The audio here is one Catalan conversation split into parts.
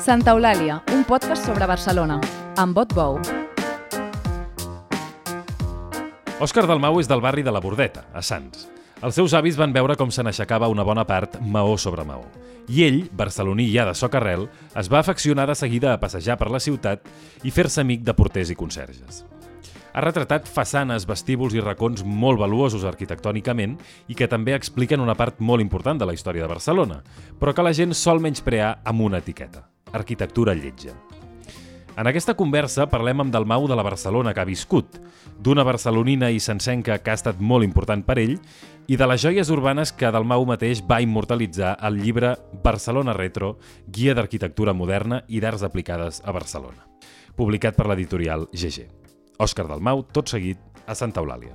Santa Eulàlia, un podcast sobre Barcelona, amb Bot Bou. Òscar Dalmau és del barri de la Bordeta, a Sants. Els seus avis van veure com se n'aixecava una bona part maó sobre maó. I ell, barceloní ja de soc arrel, es va afeccionar de seguida a passejar per la ciutat i fer-se amic de porters i conserges. Ha retratat façanes, vestíbuls i racons molt valuosos arquitectònicament i que també expliquen una part molt important de la història de Barcelona, però que la gent sol menysprear amb una etiqueta, arquitectura lletja. En aquesta conversa parlem amb Dalmau de la Barcelona que ha viscut, d'una barcelonina i sencenca que ha estat molt important per ell i de les joies urbanes que Dalmau mateix va immortalitzar al llibre Barcelona Retro, guia d'arquitectura moderna i d'arts aplicades a Barcelona, publicat per l'editorial GG. Òscar Dalmau, tot seguit, a Santa Eulàlia.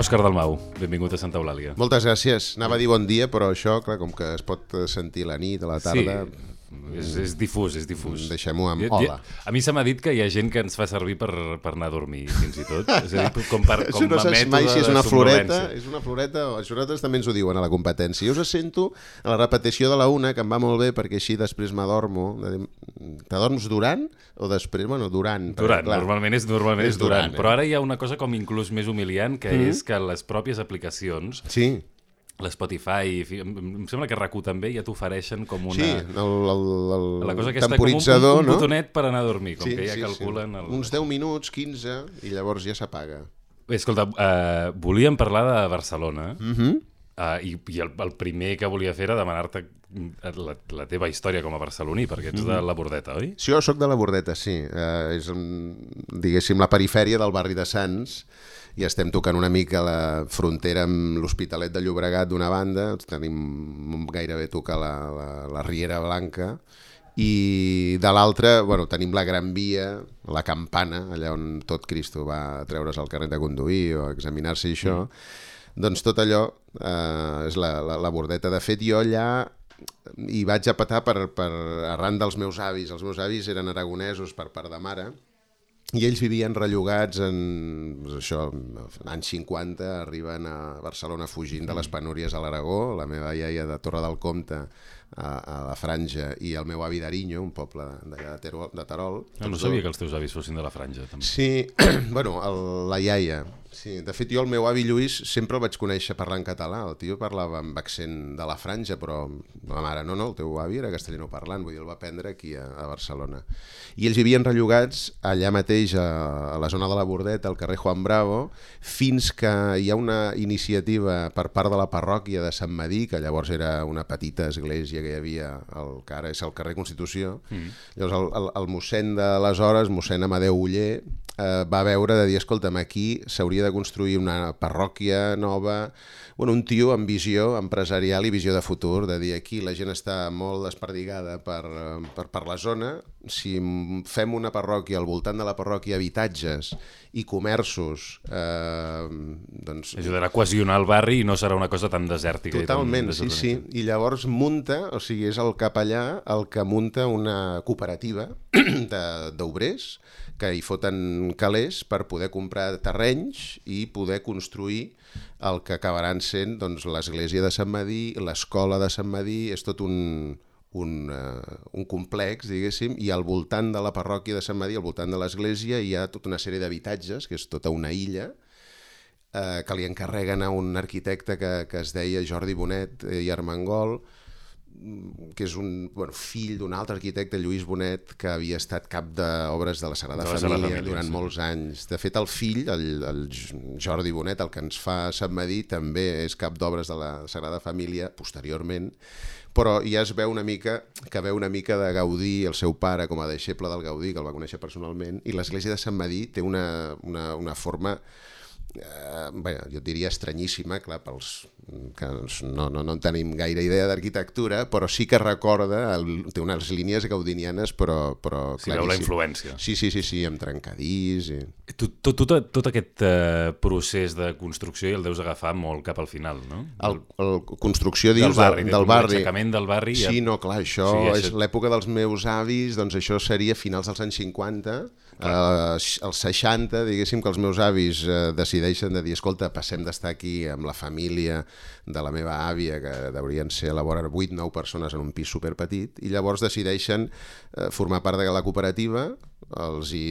Òscar Dalmau, benvingut a Santa Eulàlia. Moltes gràcies. Anava a dir bon dia, però això, clar, com que es pot sentir la nit, a la tarda... Sí, és, és difús, és difús. Deixem-ho amb hola. A mi se m'ha dit que hi ha gent que ens fa servir per, per anar a dormir, fins i tot. És a dir, com, per, com Això no saps mai si és una floreta, és una floreta, o això nosaltres també ens ho diuen a la competència. Jo us sento a la repetició de la una, que em va molt bé, perquè així després m'adormo. T'adorms durant o després? Bueno, durant. perquè, Durant, clar, normalment és, normalment és, és durant, durant, eh? però ara hi ha una cosa com inclús més humiliant, que és que les pròpies aplicacions, Sí, l'Spotify, em, em sembla que RAC1 també ja t'ofereixen com una... sí, el, el, el, La cosa aquesta, com un, temporitzador, un no? botonet per anar a dormir, com Sí, que ja sí, calculen... sí. El... Uns 10 minuts, 15, i llavors ja s'apaga. Escolta, uh, volíem parlar de Barcelona, Mm -hmm. Uh, i, I el, el primer que volia fer era demanar-te la, la teva història com a barceloní, perquè ets de la Bordeta, oi? Sí, jo sóc de la Bordeta, sí. Uh, és, diguéssim, la perifèria del barri de Sants i estem tocant una mica la frontera amb l'Hospitalet de Llobregat d'una banda, tenim gairebé tocar la, la, la Riera Blanca, i de l'altra, bueno, tenim la Gran Via, la Campana, allà on tot Cristo va treure's el carnet de conduir o examinar-se i això, doncs tot allò eh, és la, la, la Bordeta. De fet, jo allà hi vaig a petar per, per arran dels meus avis. Els meus avis eren aragonesos per part de mare i ells vivien rellogats en això, anys 50, arriben a Barcelona fugint de les penúries a l'Aragó, la meva iaia de Torre del Comte a, a la Franja i el meu avi d'Arinyó, un poble d'allà de, Terol, de Terol. No, no sabia que els teus avis fossin de la franja, també. Sí, bueno, el, la iaia. Sí, de fet, jo el meu avi Lluís sempre el vaig conèixer parlant català. El tio parlava amb accent de la franja, però la mare, no, no, el teu avi era castellano parlant, vull dir, el va aprendre aquí a, a Barcelona. I ells vivien rellogats allà mateix, a, a la zona de la Bordeta, al carrer Juan Bravo, fins que hi ha una iniciativa per part de la parròquia de Sant Madí, que llavors era una petita església que hi havia al que ara és el carrer Constitució. Mm. Llavors el, el, el mossèn d'aleshores, mossèn Amadeu Uller, eh, va veure de dir, escolta'm, aquí s'hauria de construir una parròquia nova, bueno, un tio amb visió empresarial i visió de futur, de dir aquí la gent està molt desperdigada per, per, per la zona, si fem una parròquia al voltant de la parròquia habitatges i comerços, eh, doncs Ajudarà a cohesionar el barri i no serà una cosa tan desèrtica. i tan Totalment, sí, sí. I llavors munta, o sigui, és el capellà el que munta una cooperativa de- d'obrers que hi foten calés per poder comprar terrenys i poder construir el que acabaran sent doncs, l'església de Sant Madí, l'escola de Sant Madí, és tot un, un, uh, un complex, diguéssim, i al voltant de la parròquia de Sant Madí, al voltant de l'església, hi ha tota una sèrie d'habitatges, que és tota una illa, eh, que li encarreguen a un arquitecte que, que es deia Jordi Bonet eh, i Armengol, que és un bueno, fill d'un altre arquitecte, Lluís Bonet, que havia estat cap d'obres de la Sagrada De la Família, Sagrada Família, durant sí. molts anys. De fet, el fill, el, el Jordi Bonet, el que ens fa Sant Madí, també és cap d'obres de la Sagrada Família, posteriorment, però ja es veu una mica que veu una mica de Gaudí, el seu pare, com a deixeble del Gaudí, que el va conèixer personalment, i l'església de Sant Madí té una, una, una forma eh, bé, jo diria estranyíssima, clar, pels que no, no, no en tenim gaire idea d'arquitectura, però sí que recorda, el, té unes línies gaudinianes, però, però S'hi veu la claríssim. influència. Sí, sí, sí, sí, amb trencadís... I... Tot, tot, tot, tot aquest uh, procés de construcció i el deus agafar molt cap al final, no? El, el construcció, dius, del barri, del, del barri. l'aixecament del barri. ja- Sí, no, clar, això Sí, sí, això- és l'època dels meus avis, doncs això seria finals dels anys 50, eh, als 60, diguéssim que els meus avis eh, decideixen de dir, escolta, passem d'estar aquí amb la família de la meva àvia, que deurien ser a la vora 8-9 persones en un pis superpetit, i llavors decideixen eh, formar part de la cooperativa, els hi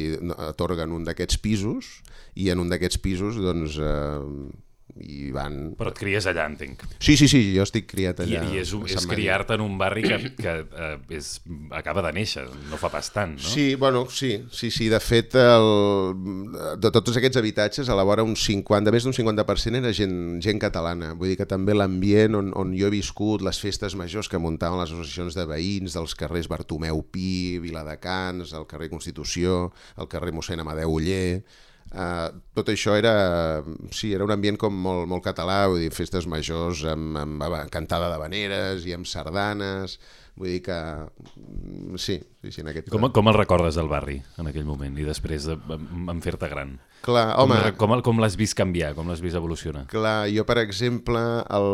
atorguen un d'aquests pisos, i en un d'aquests pisos, doncs, eh, i van... Però et cries allà, entenc. Sí, sí, sí, jo estic criat I, allà. i és, a és Medir. criar-te en un barri que, que eh, és, acaba de néixer, no fa pas tant, no? Sí, bueno, sí, sí, sí. De fet, el, de tots aquests habitatges, a la vora un 50, més d'un 50% era gent, gent catalana. Vull dir que també l'ambient on, on jo he viscut, les festes majors que muntaven les associacions de veïns dels carrers Bartomeu Pi, Viladecans, el carrer Constitució, el carrer mossèn Amadeu Oller... Uh, tot això era, sí, era un ambient com molt, molt català, vull dir, festes majors amb, amb, cantada d'habaneres i amb sardanes, vull dir que mm, sí, sí, sí en aquest... Com, com el recordes del barri en aquell moment i després de, en, en fer-te gran? Clar, home, com, com l'has vist canviar, com l'has vist evolucionar? Clar, jo, per exemple, el,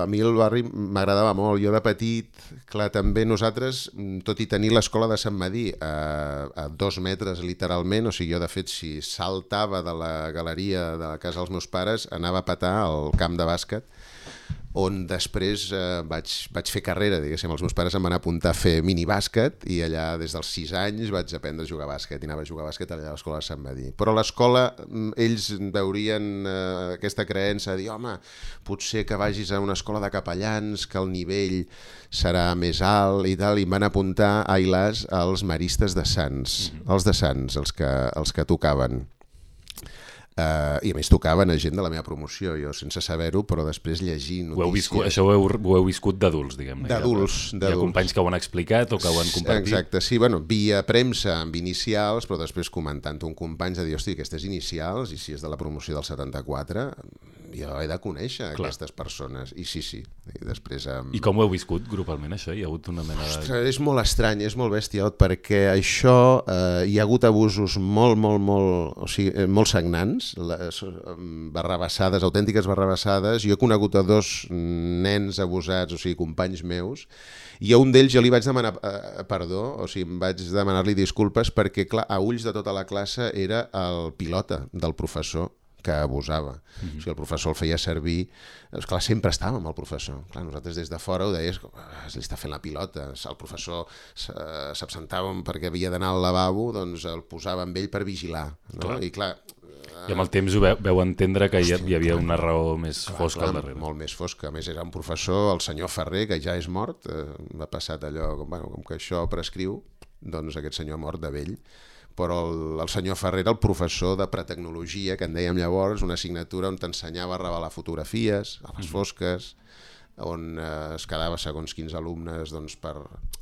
a mi el barri m'agradava molt. Jo de petit, clar, també nosaltres, mm, tot i tenir l'escola de Sant Madí a, a dos metres literalment, o sigui, jo de fet, si saltava de la galeria de la casa dels meus pares, anava a petar al camp de bàsquet, on després eh, vaig, vaig fer carrera, diguéssim, els meus pares em van apuntar a fer minibàsquet i allà des dels 6 anys vaig aprendre a jugar a bàsquet. I anava a jugar a bàsquet allà a l'escola de Sant Madí. Però a l'escola mm, ells veurien eh, aquesta creença de dir, home, potser que vagis a una escola de capellans, que el nivell serà més alt i tal, i em van apuntar a Ilàs als maristes de Sants, els de Sants, els que, els que tocaven. Uh, I a més tocaven a gent de la meva promoció, jo sense saber-ho, però després llegir Ho notícies... heu viscut, això ho heu, ho heu viscut d'adults, diguem-ne. D'adults, Hi ha companys que ho han explicat o que ho han compartit. Exacte, sí, bueno, via premsa amb inicials, però després comentant un company de dir, hosti, aquestes inicials, i si és de la promoció del 74, jo he de conèixer Clar. aquestes persones. I sí, sí, i després... Amb... I com ho heu viscut grupalment, això? Hi ha hagut una mena de... Ostres, és molt estrany, és molt bèstia, perquè això eh, hi ha hagut abusos molt, molt, molt, o sigui, eh, molt sagnants, em, barrabassades, autèntiques barrabassades. Jo he conegut a dos nens abusats, o sigui, companys meus, i a un d'ells jo li vaig demanar eh, perdó, o sigui, em vaig demanar-li disculpes perquè, clar, a ulls de tota la classe era el pilota del professor que abusava. Mm -hmm. O sigui, el professor el feia servir... Esclar, sempre estava amb el professor. Clar, nosaltres des de fora ho deies, "Ah, li està fent la pilota. El professor s- s'absentava perquè havia d'anar al lavabo, doncs el posava amb ell per vigilar. No? Clar. I clar, I amb el temps ho veu, veu entendre que hi, ha- hi havia una raó més fosca al clar, darrere. molt més fosca. A més, era un professor, el senyor Ferrer, que ja és mort, eh, m'ha passat allò, com, bueno, com que això prescriu, doncs aquest senyor ha mort de vell però el, el senyor Ferrer era el professor de pretecnologia, que en dèiem llavors, una assignatura on t'ensenyava a revelar fotografies, a les fosques, on eh, es quedava segons quins alumnes doncs, per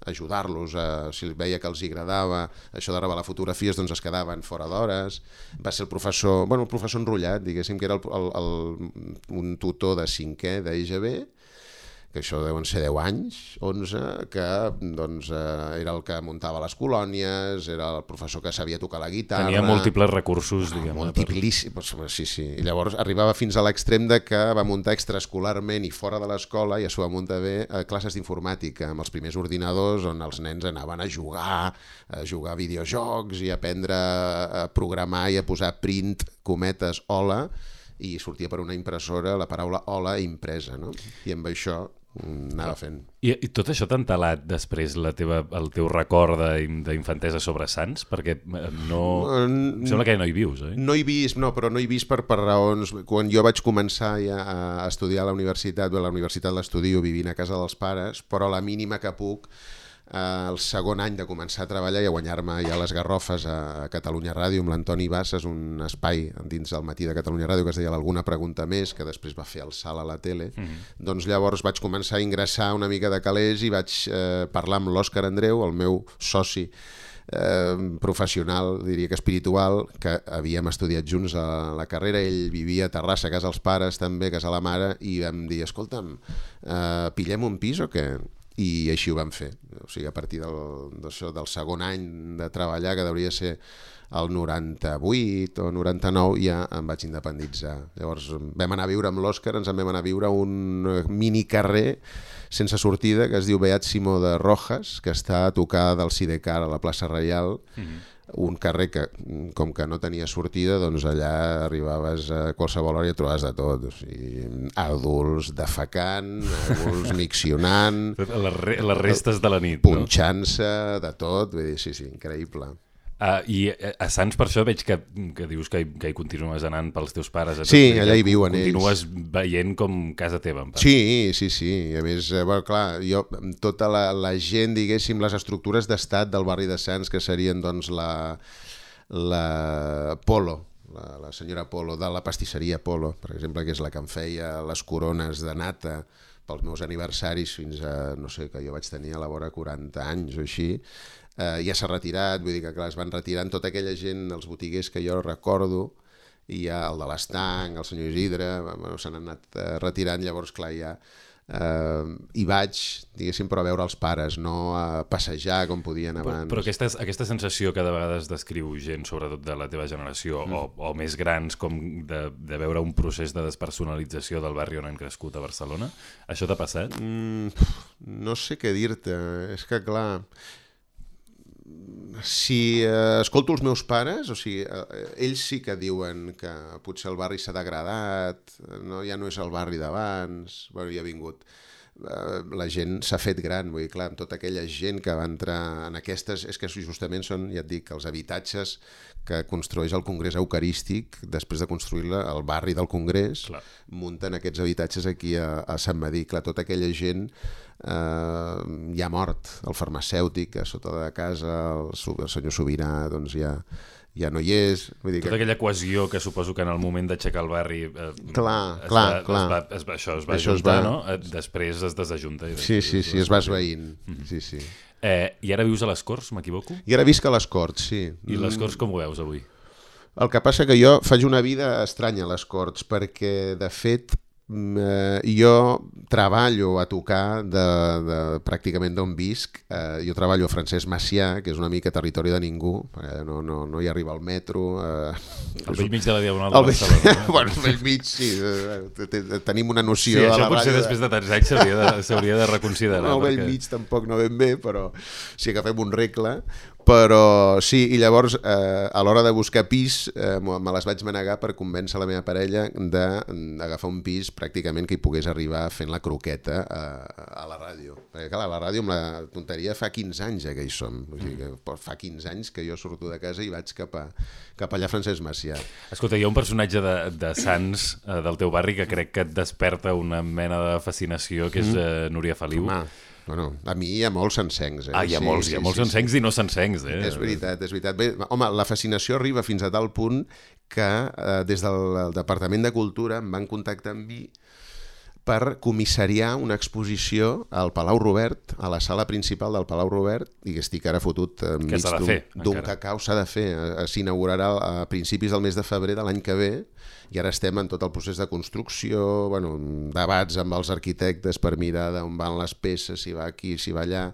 ajudar-los, a, si veia que els hi agradava això de revelar fotografies, doncs es quedaven fora d'hores. Va ser el professor, bueno, el professor enrotllat, diguéssim, que era el, el, el, un tutor de cinquè d'EGB, que això deuen ser 10 anys, 11, que doncs, eh, era el que muntava les colònies, era el professor que sabia tocar la guitarra... Tenia múltiples recursos, diguem-ne. per- Multiplíssim, doncs, sí, sí. I llavors arribava fins a l'extrem de que va muntar extraescolarment i fora de l'escola i s'ho va muntar bé a classes d'informàtica, amb els primers ordinadors on els nens anaven a jugar, a jugar a videojocs i a aprendre a programar i a posar print, cometes, hola, i sortia per una impressora la paraula hola impresa, no? I amb això anava fent. I, I tot això t'ha entelat després la teva, el teu record d'in- d'infantesa sobre Sants? Perquè eh, no... Em sembla que no hi vius, oi? No he vist, no, però no he vist per, per raons... Quan jo vaig començar ja a estudiar a la universitat, bé, a la universitat l'estudio vivint a casa dels pares, però a la mínima que puc, eh, el segon any de començar a treballar i a guanyar-me ja les garrofes a, a Catalunya Ràdio amb l'Antoni Bassas, un espai dins del matí de Catalunya Ràdio que es deia l'Alguna pregunta més, que després va fer el salt a la tele, mm -hmm. doncs llavors vaig començar a ingressar una mica de calés i vaig eh, parlar amb l'Òscar Andreu, el meu soci eh, professional, diria que espiritual, que havíem estudiat junts a la carrera, ell vivia a Terrassa, a casa dels pares també, a casa la mare, i vam dir, escolta'm, eh, pillem un pis o què? I així ho vam fer. O sigui, a partir del, del segon any de treballar, que hauria ser el 98 o 99 ja em vaig independitzar. Llavors vam anar a viure amb l'Òscar, ens en vam anar a viure un eh, mini carrer sense sortida que es diu Beat Simó de Rojas, que està a tocar del Sidecar a la plaça Reial, un carrer que, com que no tenia sortida, doncs allà arribaves a qualsevol hora i trobaves de tot. O sigui, adults defecant, adults miccionant, Les, re les restes de la nit, no? punxant-se, de tot. Vull dir, sí, sí, increïble. Uh, I eh, a Sants per això veig que, que dius que hi, que hi continues anant pels teus pares. Sí, que allà hi viuen Continues veient com casa teva. En part. Sí, sí, sí. A més, eh, bueno, clar, jo, tota la, la gent, diguéssim, les estructures d'estat del barri de Sants, que serien doncs la, la Polo, la, la senyora Polo, de la pastisseria Polo, per exemple, que és la que em feia les corones de nata pels meus aniversaris fins a, no sé, que jo vaig tenir a la vora 40 anys o així, eh, ja s'ha retirat, vull dir que clar, es van retirant tota aquella gent, els botiguers que jo recordo, i ja el de l'Estanc, el senyor Isidre, bueno, s'han anat eh, retirant, llavors clar, ja eh, hi vaig, diguéssim, però a veure els pares, no a passejar com podien Però, abans. però aquesta, aquesta sensació que de vegades descriu gent, sobretot de la teva generació, mm. o, o més grans, com de, de veure un procés de despersonalització del barri on han crescut a Barcelona, això t'ha passat? Mm, no sé què dir-te, és que clar, si eh, escolto els meus pares, o sigui, eh, ells sí que diuen que potser el barri s'ha degradat, no, ja no és el barri d'abans, bueno, hi ha vingut eh, la gent s'ha fet gran, vull dir, clar, amb tota aquella gent que va entrar en aquestes, és que justament són, ja et dic, els habitatges que construeix el Congrés Eucarístic, després de construir-la al barri del Congrés, Clar. munten aquests habitatges aquí a, a Sant Madí. Clar, tota aquella gent eh, ja ha mort, el farmacèutic a sota de casa, el, el senyor Sobirà, doncs ja, ja no hi és. Vull dir Tota que, aquella cohesió que suposo que en el moment d'aixecar el barri... Eh, Clar, es clar, va, clar. Es va, es va, això es va Això es ajuntar, va- no? Eh, Després es desajunta. I sí, després sí, sí, es va esveint. Mhm. Sí, sí. Eh, I ara vius a les Corts, m'equivoco? I ara visc a les Corts, sí. I les Corts com ho veus avui? El que passa que jo faig una vida estranya a les Corts, perquè, de fet, mm, jo treballo a tocar de, de, pràcticament d'on visc. Eh, jo treballo a Francesc Macià, que és una mica territori de ningú, eh, no, no, no hi arriba al metro. Eh, Al vell mig de la Diagonal de vell- Barcelona. no? bueno, al vell mig, sí. eh, te- te- Tenim una noció Sí, això la potser de- després de tants anys s'hauria de, de reconsiderar. no, al vell perquè- mig tampoc no ben bé, però si agafem un regle. Però sí, i llavors eh, a l'hora de buscar pis eh, me les vaig manegar per convèncer la meva parella d'agafar un pis pràcticament que hi pogués arribar fent la croqueta a, a la ràdio. Perquè clar, a la ràdio amb la tonteria fa 15 anys ja que hi som. O sigui, que fa 15 anys que jo surto de casa i vaig cap, a, cap allà a Francesc Macià. Escolta, hi ha un personatge de, de Sants, eh, del teu barri, que crec que et desperta una mena de fascinació, que és eh, Núria Feliu. Home, bueno, a mi hi ha molts encencs. Eh? ah, hi ha molts, hi ha molts encencs i no s'encencs, eh? És veritat, és veritat. Bé, home, la fascinació arriba fins a tal punt que eh, des del Departament de Cultura em van contactar amb mi per comissariar una exposició al Palau Robert, a la sala principal del Palau Robert, i que estic ara fotut enmig s'ha de d'un- cacau, s'ha de fer. Eh, S'inaugurarà a principis del mes de febrer de l'any que ve, i ara estem en tot el procés de construcció, bueno, debats amb els arquitectes per mirar d'on van les peces, si va aquí, si va allà.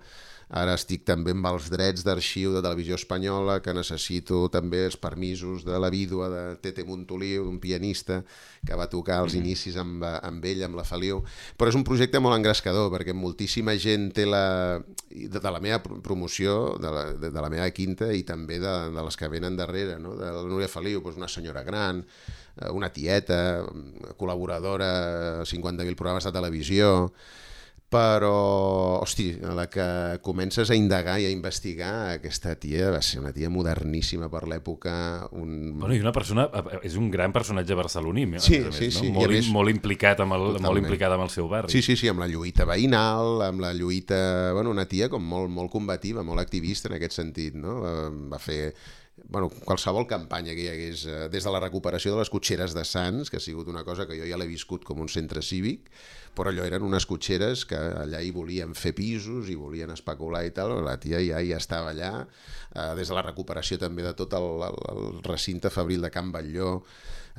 Ara estic també amb els drets d'arxiu de Televisió Espanyola, que necessito també els permisos de la vídua de Tete Montoliu, un pianista que va tocar als inicis amb, amb ell, amb la Feliu. Però és un projecte molt engrescador, perquè moltíssima gent té la... de, de la meva pro- promoció, de la, de, de la meva quinta, i també de, de les que venen darrere, no? de la Núria Feliu, doncs una senyora gran, eh, una tieta, col·laboradora a 50.000 programes de televisió, però, hosti, a la que comences a indagar i a investigar, aquesta tia va ser una tia moderníssima per l'època, un... Bueno, i una persona, és un gran personatge barceloní, Sí, a més, sí, no? sí, i a Molt, més- molt implicat amb el, molt Totalment. implicat amb el seu barri. Sí, sí, sí, amb la lluita veïnal, amb la lluita... Bueno, una tia com molt, molt combativa, molt activista en aquest sentit, no? Eh, Va fer bueno, qualsevol campanya que hi hagués, eh, des de la recuperació de les cotxeres de Sants, que ha sigut una cosa que jo ja l'he viscut com un centre cívic, però allò eren unes cotxeres que allà hi volien fer pisos i volien especular i tal, la tia ja, ja estava allà, eh, des de la recuperació també de tot el, el, el recinte fabril de Can Batlló,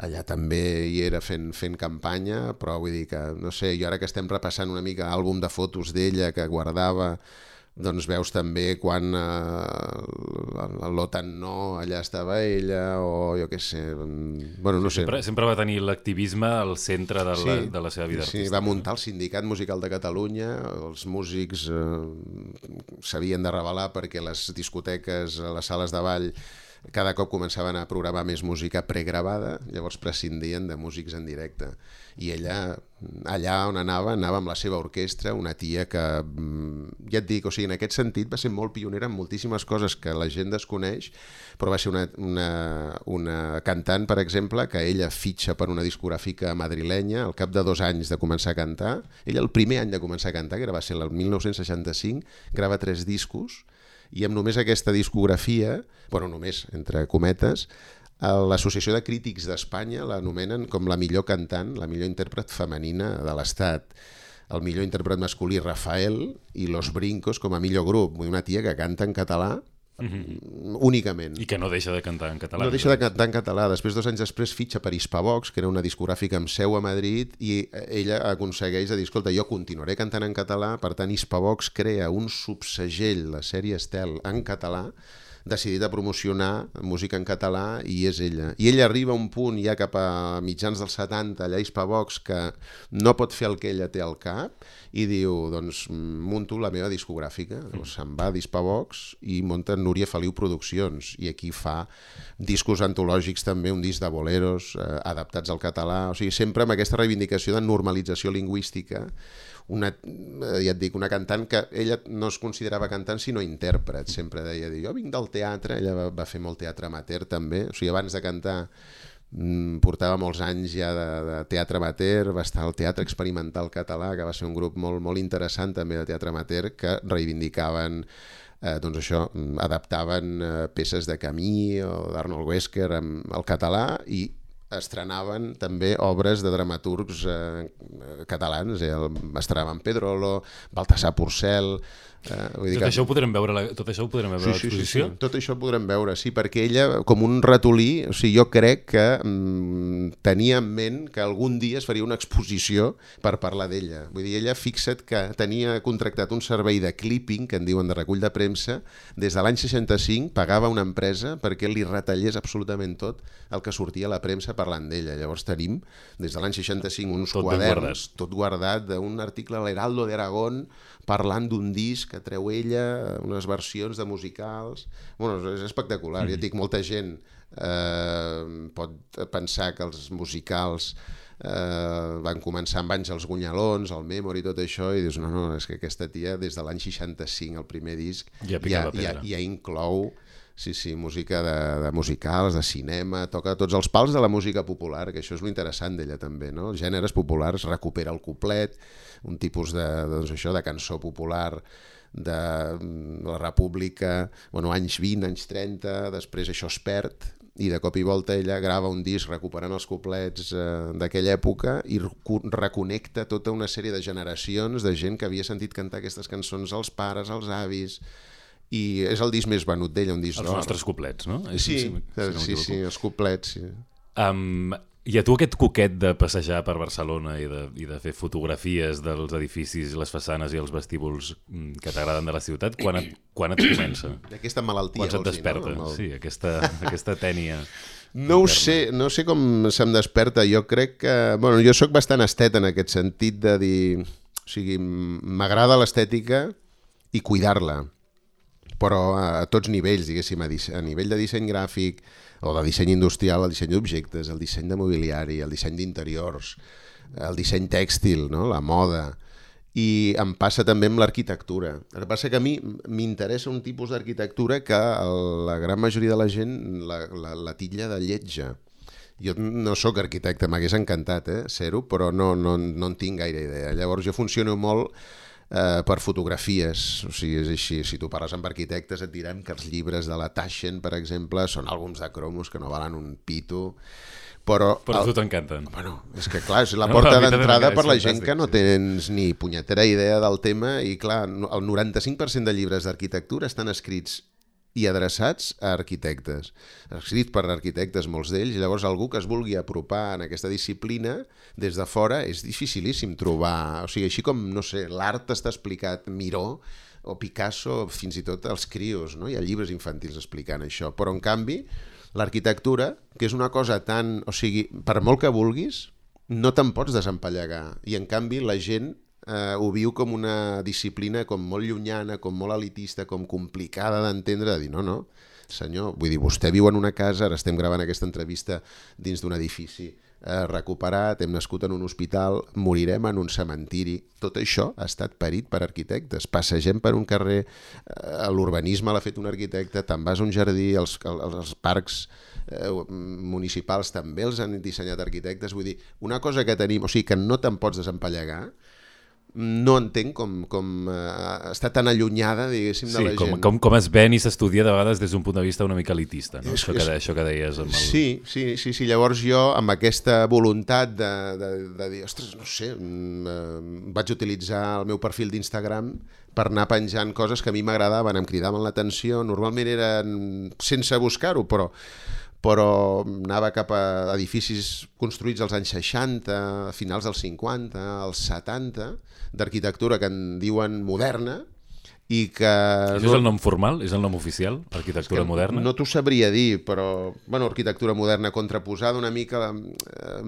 allà també hi era fent, fent campanya, però vull dir que, no sé, jo ara que estem repassant una mica àlbum de fotos d'ella que guardava doncs veus també quan eh, l'OTAN no, allà estava ella, o jo què sé, mm, bueno, no sé. Sempre, sempre va tenir l'activisme al centre de la, de la seva vida sí, artística. va muntar el Sindicat Musical de Catalunya, els músics eh, s'havien de revelar perquè les discoteques, les sales de ball, cada cop començaven a programar més música pregravada, llavors prescindien de músics en directe. I ella, allà on anava, anava amb la seva orquestra, una tia que, mm, ja et dic, o sigui, en aquest sentit va ser molt pionera en moltíssimes coses que la gent desconeix, però va ser una, una, una cantant, per exemple, que ella fitxa per una discogràfica madrilenya al cap de dos anys de començar a cantar. Ella el primer any de començar a cantar, que va ser el 1965, grava tres discos, i amb només aquesta discografia, bueno, només, entre cometes, l'Associació de Crítics d'Espanya l'anomenen com la millor cantant, la millor intèrpret femenina de l'Estat el millor intèrpret masculí Rafael i Los Brincos com a millor grup, una tia que canta en català uh -huh. únicament. I que no deixa de cantar en català. No deixa de cantar en català. Després, dos anys després, fitxa per Hispavox, que era una discogràfica amb seu a Madrid, i ella aconsegueix de dir, escolta, jo continuaré cantant en català, per tant, Hispavox crea un subsegell, la sèrie Estel, en català, decidit a promocionar música en català i és ella. I ella arriba a un punt ja cap a mitjans dels 70, allà a Hispavox, que no pot fer el que ella té al cap i diu, doncs, munto la meva discogràfica. Mm. Llavors se'n va d'Hispavox i munta Núria Feliu Produccions i aquí fa discos antològics també, un disc de boleros eh, adaptats al català, o sigui, sempre amb aquesta reivindicació de normalització lingüística una, eh, ja et dic, una cantant que ella no es considerava cantant sinó intèrpret, sempre deia, jo vinc del teatre, ella va, va fer molt teatre amateur també, o sigui, abans de cantar mm, portava molts anys ja de, de teatre amateur, va estar al Teatre Experimental Català, que va ser un grup molt, molt interessant també de teatre amateur, que reivindicaven eh, doncs això, adaptaven eh, peces de Camí o d'Arnold Wesker al català i estrenaven també obres de dramaturgs eh, catalans, eh, estrenaven Pedrolo, Baltasar Porcel... Eh, vull dir tot, que... això ho podrem veure, la, tot això ho podrem veure sí, a l'exposició? Sí, sí, sí, tot això ho podrem veure, sí, perquè ella, com un ratolí, o sigui, jo crec que mm, tenia en ment que algun dia es faria una exposició per parlar d'ella. Vull dir, ella, fixa't que tenia contractat un servei de clipping, que en diuen de recull de premsa, des de l'any 65 pagava una empresa perquè li retallés absolutament tot el que sortia a la premsa parlant d'ella. Llavors tenim, des de l'any 65, uns tot quaderns, tot guardat, d'un article a l'Heraldo d'Aragón parlant d'un disc que treu ella, unes versions de musicals... Bueno, és espectacular. Mm -hmm. Ja dic, molta gent eh, pot pensar que els musicals eh, van començar amb Àngels Gunyalons, el Memory i tot això, i dius, no, no, és que aquesta tia des de l'any 65, el primer disc, ja, ja, ja, ja inclou Sí, sí, música de, de musicals, de cinema, toca tots els pals de la música popular, que això és lo interessant d'ella també, no? Gèneres populars, recupera el cuplet, un tipus de, doncs això, de cançó popular de la República, bueno, anys 20, anys 30, després això es perd, i de cop i volta ella grava un disc recuperant els couplets eh, d'aquella època i reconnecta tota una sèrie de generacions de gent que havia sentit cantar aquestes cançons als pares, als avis, i és el disc més venut d'ella, un disc Els nostres couplets, no? Sí, sí, si, si sí, sí, els couplets, sí. Um, I a tu aquest coquet de passejar per Barcelona i de, i de fer fotografies dels edificis, les façanes i els vestíbuls mm, que t'agraden de la ciutat, quan et, quan et comença? Aquesta malaltia. Quan se't desperta, no? El... sí, aquesta, aquesta tènia. No ho sé, no sé com se'm desperta. Jo crec que... Bueno, jo sóc bastant estet en aquest sentit de dir... O sigui, m'agrada l'estètica i cuidar-la però a tots nivells, diguéssim, a, a nivell de disseny gràfic o de disseny industrial, el disseny d'objectes, el disseny de mobiliari, el disseny d'interiors, el disseny tèxtil, no? la moda, i em passa també amb l'arquitectura. El que passa que a mi m'interessa un tipus d'arquitectura que la gran majoria de la gent la, la, la titlla de lletja. Jo no sóc arquitecte, m'hagués encantat eh, ser-ho, però no, no, no en tinc gaire idea. Llavors jo funciono molt eh, per fotografies, o sigui, és així, si tu parles amb arquitectes et direm que els llibres de la Taschen, per exemple, són àlbums de cromos que no valen un pito, però... Però a tu t'encanten. Bueno, és que clar, és la porta no, d'entrada per la gent que no tens ni punyetera idea del tema i clar, el 95% de llibres d'arquitectura estan escrits i adreçats a arquitectes. Escrits per arquitectes, molts d'ells, llavors algú que es vulgui apropar en aquesta disciplina des de fora és dificilíssim trobar... O sigui, així com, no sé, l'art està explicat Miró, o Picasso, fins i tot els crios, no? hi ha llibres infantils explicant això, però en canvi l'arquitectura, que és una cosa tan... O sigui, per molt que vulguis, no te'n pots desempallegar. I en canvi la gent eh, ho viu com una disciplina com molt llunyana, com molt elitista, com complicada d'entendre, de dir, no, no, senyor, vull dir, vostè viu en una casa, ara estem gravant aquesta entrevista dins d'un edifici eh, recuperat, hem nascut en un hospital, morirem en un cementiri. Tot això ha estat parit per arquitectes. Passegem per un carrer, eh, l'urbanisme l'ha fet un arquitecte, te'n vas a un jardí, els, els, els parcs eh, municipals també els han dissenyat arquitectes. Vull dir, una cosa que tenim, o sigui, que no te'n pots desempallegar, no entenc com, com uh, està tan allunyada, diguéssim, sí, de la com, gent. Com, com es ven i s'estudia de vegades des d'un punt de vista una mica elitista, no? És- això, que, és- això que deies. Amb el... Sí, sí, sí, sí, llavors jo amb aquesta voluntat de, de, de dir, ostres, no sé, mm, eh, vaig utilitzar el meu perfil d'Instagram per anar penjant coses que a mi m'agradaven, em cridaven l'atenció, normalment eren sense buscar-ho, però però anava cap a edificis construïts als anys 60, a finals dels 50, als 70, d'arquitectura que en diuen moderna, i que... Això és el nom formal? És el nom oficial? Arquitectura moderna? No t'ho sabria dir, però bueno, arquitectura moderna contraposada una mica eh,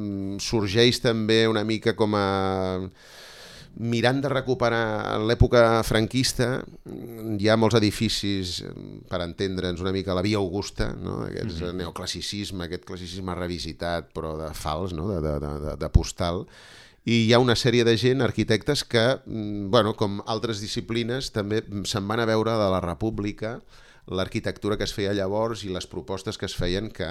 sorgeix també una mica com a mirant de recuperar l'època franquista hi ha molts edificis eh, per entendre'ns una mica la Via Augusta no? aquest mm -hmm. neoclassicisme, aquest classicisme revisitat però de fals, no? de, de, de, de postal i hi ha una sèrie de gent, arquitectes, que, mm, bueno, com altres disciplines, també se'n van a veure de la República l'arquitectura que es feia llavors i les propostes que es feien que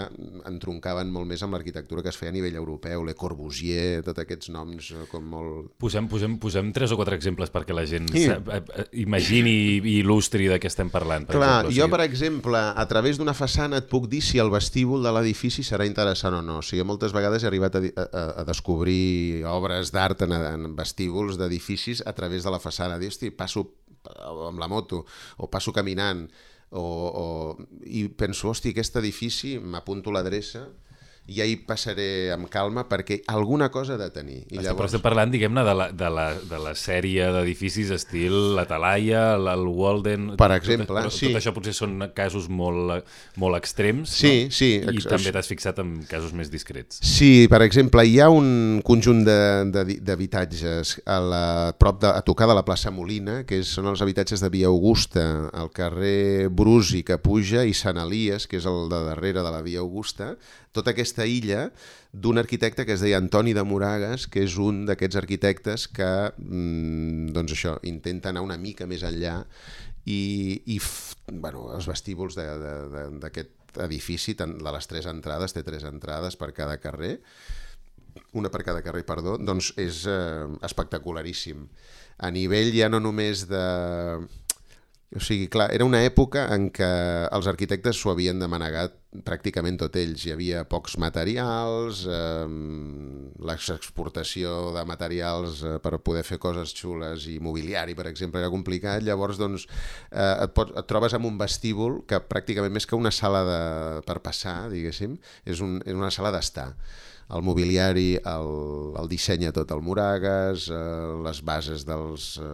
entroncaven molt més amb l'arquitectura que es feia a nivell europeu, Le Corbusier, tots aquests noms eh, com molt... Posem, posem, posem tres o quatre exemples perquè la gent Sí. sí. imagini i il·lustri de què estem parlant. Per Clar, exemple, jo, o sigui, per exemple, a través d'una façana et puc dir si el vestíbul de l'edifici serà interessant o no. O sigui, moltes vegades he arribat a, a, a descobrir obres d'art en, en vestíbuls d'edificis a través de la façana. Dir, hosti, passo amb la moto o passo caminant o, o, i penso, hosti, aquest edifici, m'apunto l'adreça i ahir passaré amb calma perquè alguna cosa ha de tenir. I Llavors... Però estem parlant, diguem-ne, de, la, de, la, de la sèrie d'edificis estil la Talaia, el, Walden... Per exemple, tot, però sí. Tot això potser són casos molt, molt extrems, Sí, no? sí, I ex- també t'has fixat en casos més discrets. Sí, per exemple, hi ha un conjunt de- de- d'habitatges a, la, prop de, a tocar de la plaça Molina, que són els habitatges de Via Augusta, al carrer Brusi que puja i Sant Elies, que és el de darrere de la Via Augusta, tota aquesta illa d'un arquitecte que es deia Antoni de Moragas, que és un d'aquests arquitectes que mm, doncs això, intenta anar una mica més enllà i, i bueno, els vestíbuls d'aquest edifici, tant de les tres entrades, té tres entrades per cada carrer, una per cada carrer, perdó, doncs és eh, espectacularíssim. A nivell ja no només de... O sigui, clar, era una època en què els arquitectes s'ho havien de manegar pràcticament tot ells. Hi havia pocs materials, eh, l'exportació de materials eh, per poder fer coses xules i mobiliari, per exemple, era complicat. Llavors, doncs, eh, et, pot, et trobes amb un vestíbul que pràcticament més que una sala de, per passar, diguéssim, és, un, és una sala d'estar el mobiliari, el, el dissenya tot el Moragas, eh, les bases dels eh,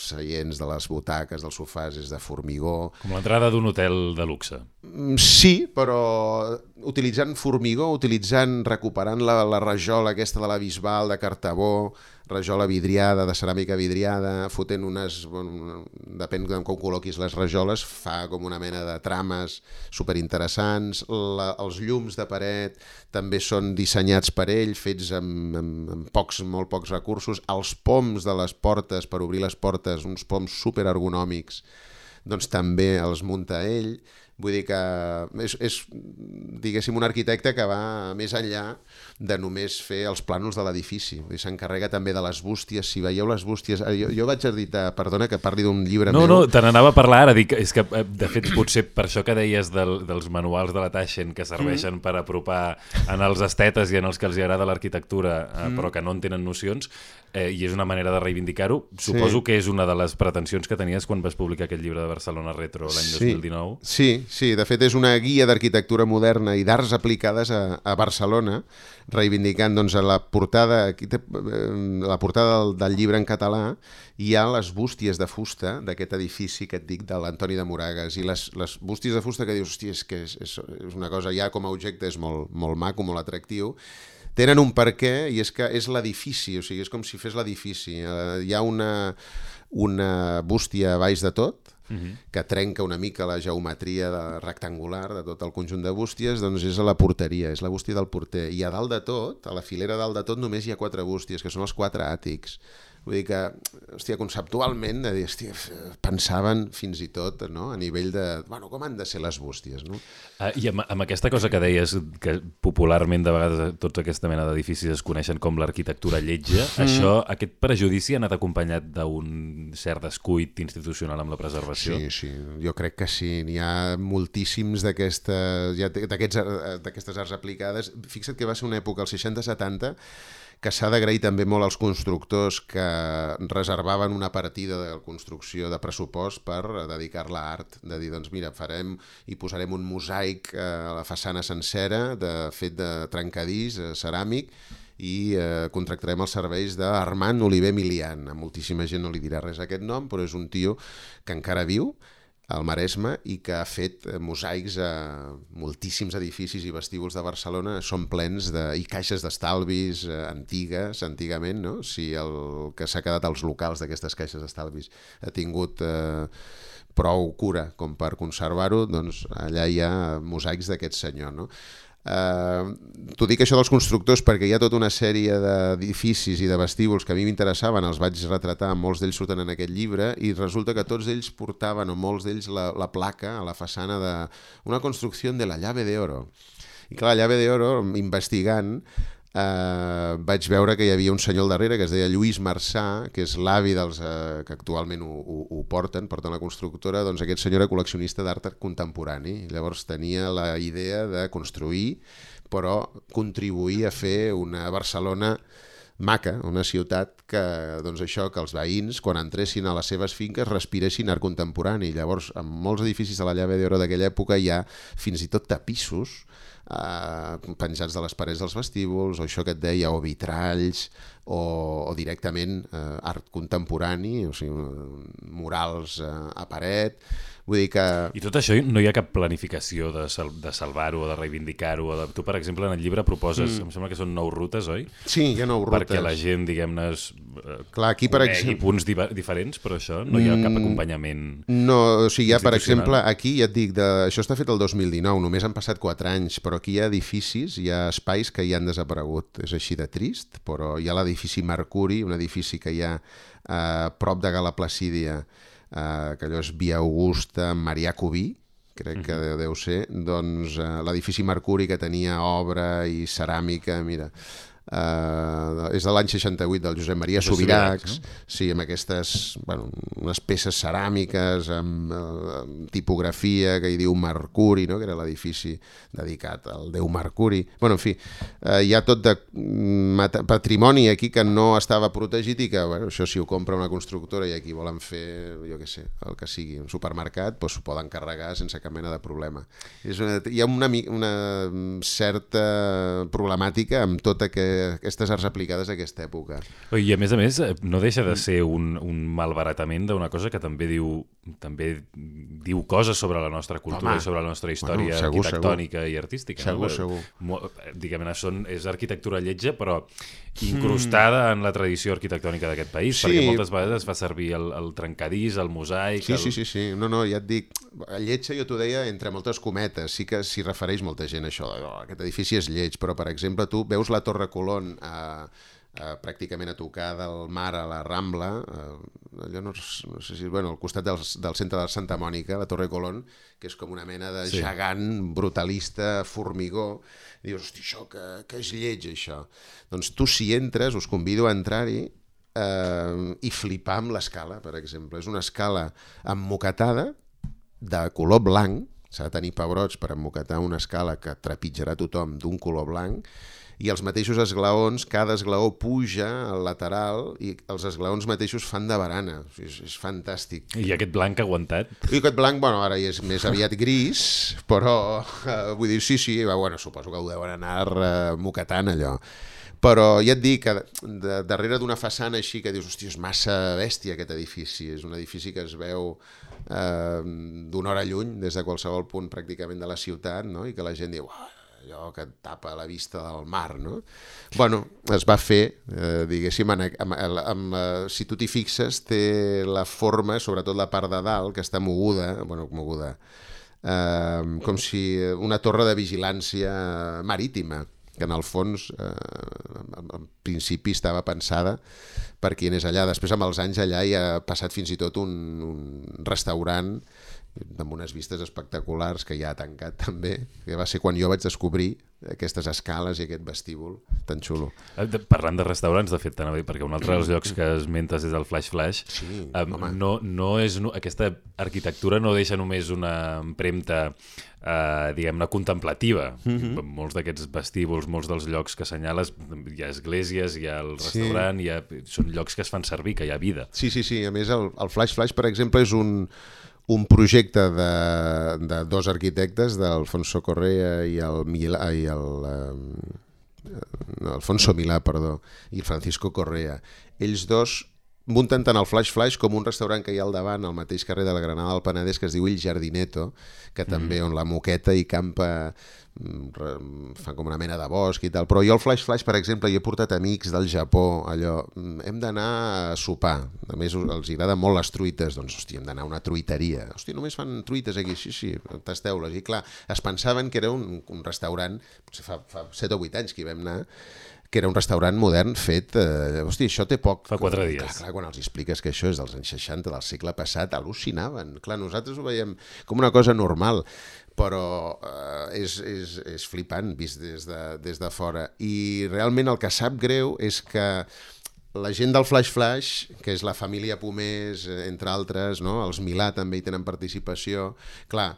seients, de les butaques, dels sofàs és de formigó. Com l'entrada d'un hotel de luxe. Mm, Sí, però utilitzant formigó, utilitzant, recuperant la, la rajola aquesta de la Bisbal, de Cartabó, rajola vidriada, de ceràmica vidriada, fotent unes... Bueno, depèn de com col·loquis les rajoles, fa com una mena de trames superinteressants. La, els llums de paret també són dissenyats per ell, fets amb, amb, amb pocs, molt pocs recursos. Els poms de les portes, per obrir les portes, uns poms superergonòmics, doncs també els munta ell. Vull dir que és, és diguéssim, un arquitecte que va més enllà de només fer els plànols de l'edifici. S'encarrega també de les bústies. Si veieu les bústies... eh, Jo, jo vaig editar, perdona que parli d'un llibre No, meu. no, te n'anava a parlar ara. Dic, és que, eh, de fet, potser per això que deies del, dels manuals de la Taschen que serveixen per apropar en els estetes i en els que els agrada l'arquitectura, eh, però que no en tenen nocions, eh, i és una manera de reivindicar-ho. Suposo que és una de les pretensions que tenies quan vas publicar aquest llibre de Barcelona Retro l'any Sí. 2019. Sí, sí, de fet és una guia d'arquitectura moderna i d'arts aplicades a, a Barcelona, reivindicant doncs, a la portada, aquí té, eh, la portada del, del llibre en català, hi ha les bústies de fusta d'aquest edifici que et dic de l'Antoni de Moragues i les, les bústies de fusta que dius, hòstia, és que és, és, és una cosa ja com a objecte és molt, molt maco, molt atractiu, tenen un per què i és que és l'edifici, o sigui, és com si fes l'edifici. Eh, hi ha una, una bústia a baix de tot, Uh -huh. que trenca una mica la geometria de, rectangular de tot el conjunt de bústies, doncs és a la porteria, és la bústia del porter. I a dalt de tot, a la filera dalt de tot, només hi ha quatre bústies, que són els quatre àtics. Vull dir que, hòstia, conceptualment, de dir, hòstia, pensaven fins i tot no? a nivell de, bueno, com han de ser les bústies, no? Ah, I amb, amb aquesta cosa que deies, que popularment de vegades tots aquesta mena d'edificis es coneixen com l'arquitectura lletja, mm. això, aquest prejudici ha anat acompanyat d'un cert descuit institucional amb la preservació? Sí, sí, jo crec que sí. N'hi ha moltíssims d'aquestes ja, d'aquestes arts aplicades. Fixa't que va ser una època, als 60-70, que s'ha d'agrair també molt als constructors que reservaven una partida de construcció de pressupost per dedicar-la a art, de dir, doncs mira, farem i posarem un mosaic eh, a la façana sencera de fet de trencadís, eh, ceràmic, i eh, contractarem els serveis d'Armand Oliver Milian. A moltíssima gent no li dirà res aquest nom, però és un tio que encara viu, al Maresme i que ha fet eh, mosaics a moltíssims edificis i vestíbuls de Barcelona són plens de, i caixes d'estalvis eh, antigues, antigament, no? si el que s'ha quedat als locals d'aquestes caixes d'estalvis ha tingut eh, prou cura com per conservar-ho, doncs allà hi ha mosaics d'aquest senyor. No? Uh, T'ho dic això dels constructors perquè hi ha tota una sèrie d'edificis i de vestíbuls que a mi m'interessaven, els vaig retratar, molts d'ells surten en aquest llibre, i resulta que tots ells portaven, o molts d'ells, la, la placa a la façana de una construcció de la llave d'oro. I clar, la llave d'oro, investigant, eh, vaig veure que hi havia un senyor al darrere que es deia Lluís Marçà, que és l'avi dels eh, que actualment ho, ho, ho porten, porten la constructora, doncs aquest senyor era col·leccionista d'art contemporani. Llavors tenia la idea de construir, però contribuir a fer una Barcelona maca, una ciutat que, doncs això, que els veïns, quan entressin a les seves finques, respiressin art contemporani. Llavors, en molts edificis de la llave d'oro d'aquella època hi ha fins i tot tapissos eh, penjats de les parets dels vestíbuls, o això que et deia, o vitralls, o, o directament eh, art contemporani, o sigui, murals eh, a paret, Vull dir que... I tot això no hi ha cap planificació de, sal de salvar-ho o de reivindicar-ho? De... Tu, per exemple, en el llibre proposes, mm. em sembla que són nou rutes, oi? Sí, hi ha nou rutes. Perquè la gent, diguem-ne, eh, Clar, aquí, per exemple... punts di diferents, però això no hi ha cap mm, acompanyament No, o sigui, ha, per exemple, aquí ja et dic, de... això està fet el 2019, només han passat 4 anys, però aquí hi ha edificis, hi ha espais que hi han desaparegut. És així de trist, però hi ha l'edifici Mercuri, un edifici que hi ha a eh, prop de Gala Placídia, eh, que allò és Via Augusta, Marià Cubí, crec que deu, deu ser, doncs eh, l'edifici Mercuri que tenia obra i ceràmica, mira, Uh, és de l'any 68 del Josep Maria Subiracs, no? sí, amb aquestes bueno, unes peces ceràmiques amb, uh, amb tipografia que hi diu Mercuri, no? que era l'edifici dedicat al déu Mercuri bueno, en fi, uh, hi ha tot de mm, patrimoni aquí que no estava protegit i que, bueno, això si ho compra una constructora i aquí volen fer, jo què sé el que sigui, un supermercat, doncs s'ho poden carregar sense cap mena de problema és una, hi ha una, una certa problemàtica amb tota que aquestes arts aplicades a aquesta època. I a més a més, eh, no deixa de ser un, un malbaratament d'una cosa que també diu també diu coses sobre la nostra cultura Home, i sobre la nostra història bueno, segur, arquitectònica segur. i artística. Segur, no? segur. Diguem-ne, és arquitectura lletja, però incrustada mm. en la tradició arquitectònica d'aquest país, sí. perquè moltes vegades es fa servir el, el trencadís, el mosaic... Sí, el... sí, sí, sí. No, no, ja et dic, lletja jo t'ho deia entre moltes cometes, sí que s'hi refereix molta gent això, oh, aquest edifici és lleig, però per exemple tu veus la Torre Colón a, a, pràcticament a tocar del mar a la Rambla, eh, allò no, no sé si, bueno, al costat del, del centre de Santa Mònica, la Torre Colón, que és com una mena de sí. gegant brutalista, formigó, i dius, hosti, això, que, que és lleig, això. Doncs tu si entres, us convido a entrar-hi eh, i flipar amb l'escala, per exemple. És una escala emmocatada, de color blanc, s'ha de tenir pebrots per emmocatar una escala que trepitjarà tothom d'un color blanc, i els mateixos esglaons, cada esglaó puja al lateral i els esglaons mateixos fan de barana. És, és fantàstic. I aquest blanc aguantat? I aquest blanc, bueno, ara ja és més aviat gris, però eh, vull dir, sí, sí, va, bueno, suposo que ho deuen anar eh, moquetant allò. Però ja et dic que de, darrere d'una façana així que dius, hòstia, és massa bèstia aquest edifici, és un edifici que es veu eh, d'una hora lluny, des de qualsevol punt pràcticament de la ciutat, no? i que la gent diu, oh, allò que tapa la vista del mar, no? Bueno, es va fer, eh, diguéssim, amb, amb, amb, eh, si tu t'hi fixes, té la forma, sobretot la part de dalt, que està moguda, bueno, moguda, eh, com si una torre de vigilància marítima, que en el fons eh, en principi estava pensada per qui anés allà. Després amb els anys allà hi ha passat fins i tot un, un restaurant amb unes vistes espectaculars que ja ha tancat també, que va ser quan jo vaig descobrir aquestes escales i aquest vestíbul tan xulo. Eh, parlant de restaurants, de fet, t'anava a dir, perquè un altre dels llocs que esmentes és el Flash Flash. Sí, um, home. no, no és, no, aquesta arquitectura no deixa només una empremta eh, diguem-ne, contemplativa. Mm -hmm. Molts d'aquests vestíbuls, molts dels llocs que assenyales, hi ha esglésies, hi ha el restaurant, sí. hi ha, són llocs que es fan servir, que hi ha vida. Sí, sí, sí. A més, el, el Flash Flash, per exemple, és un, un projecte de, de dos arquitectes, d'Alfonso Correa i el, Milà, i el eh, Alfonso Milà, perdó, i el Francisco Correa. Ells dos munten tant el Flash Flash com un restaurant que hi ha al davant, al mateix carrer de la Granada del Penedès, que es diu Il Jardineto, que també on la moqueta i campa mm, re- fa com una mena de bosc i tal, però jo el Flash Flash, per exemple, hi he portat amics del Japó, allò, mm, hem d'anar a sopar, a més els agraden molt les truites, doncs, hòstia, hem d'anar a una truiteria, hòstia, només fan truites aquí, sí, sí, tasteu-les, i clar, es pensaven que era un, un restaurant, potser fa, fa 7 o 8 anys que hi vam anar, que era un restaurant modern fet... Eh, hòstia, això té poc... Fa quatre dies. Clar, clar, quan els expliques que això és dels anys 60 del segle passat, al·lucinaven. Clar, nosaltres ho veiem com una cosa normal, però eh, és, és, és flipant vist des de, des de fora. I realment el que sap greu és que la gent del Flash Flash, que és la família Pomés, eh, entre altres, no? els Milà també hi tenen participació, clar,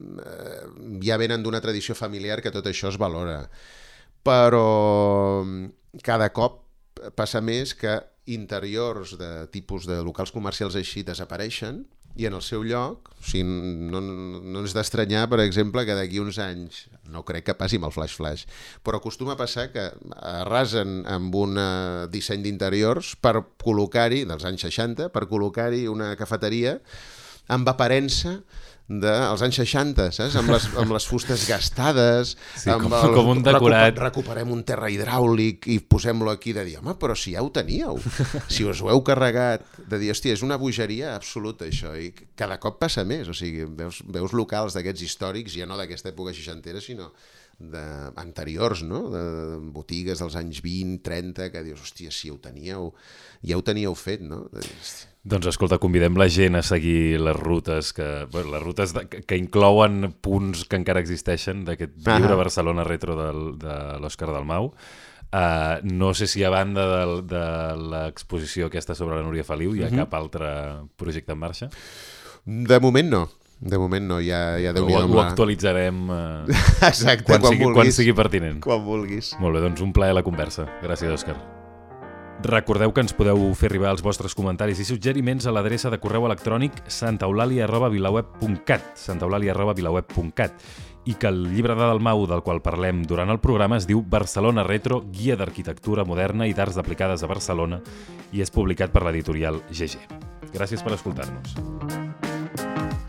eh, ja venen d'una tradició familiar que tot això es valora. Però mm, cada cop passa més que interiors de tipus de locals comercials així desapareixen i en el seu lloc, o sigui, no, no és d'estranyar, per exemple, que d'aquí uns anys, no crec que passi amb el Flash Flash, però acostuma a passar que arrasen amb un eh, disseny d'interiors per col·locar-hi, dels anys 60, per col·locar-hi una cafeteria amb aparença dels anys 60, saps? Amb les, amb les fustes gastades, Sí, amb com- com un decorat. Recuper, recuperem un terra hidràulic i posem-lo aquí de dir, home, però si ja ho teníeu, si us ho heu carregat, de dir, hòstia, és una bogeria absoluta això, i cada cop passa més, o sigui, veus, veus locals d'aquests històrics, ja no d'aquesta època seixantera, sinó de, anteriors, no? De, de botigues dels anys 20, 30, que dius, hòstia, si ho teníeu, ja ho teníeu fet, no? De, hòstia, Doncs escolta, convidem la gent a seguir les rutes que, bueno, les rutes de, que, que inclouen punts que encara existeixen d'aquest Ah. llibre Barcelona Retro del, de l'Òscar Dalmau. Uh, no sé si a banda del, de l'exposició aquesta sobre la Núria Feliu hi ha cap altre projecte en marxa. De moment no. De moment no, ja, ja déu Ho, nhi ho actualitzarem uh, Exacte, quan, quan, sigui, vulguis. quan sigui pertinent. Quan vulguis. Molt bé, doncs un plaer la conversa. Gràcies, Òscar. Recordeu que ens podeu fer arribar els vostres comentaris i suggeriments a l'adreça de correu electrònic santaeulàlia.vilaweb.cat santaeulàlia.vilaweb.cat i que el llibre de Dalmau del qual parlem durant el programa es diu Barcelona Retro, guia d'arquitectura moderna i d'arts aplicades a Barcelona i és publicat per l'editorial GG. Gràcies per escoltar-nos.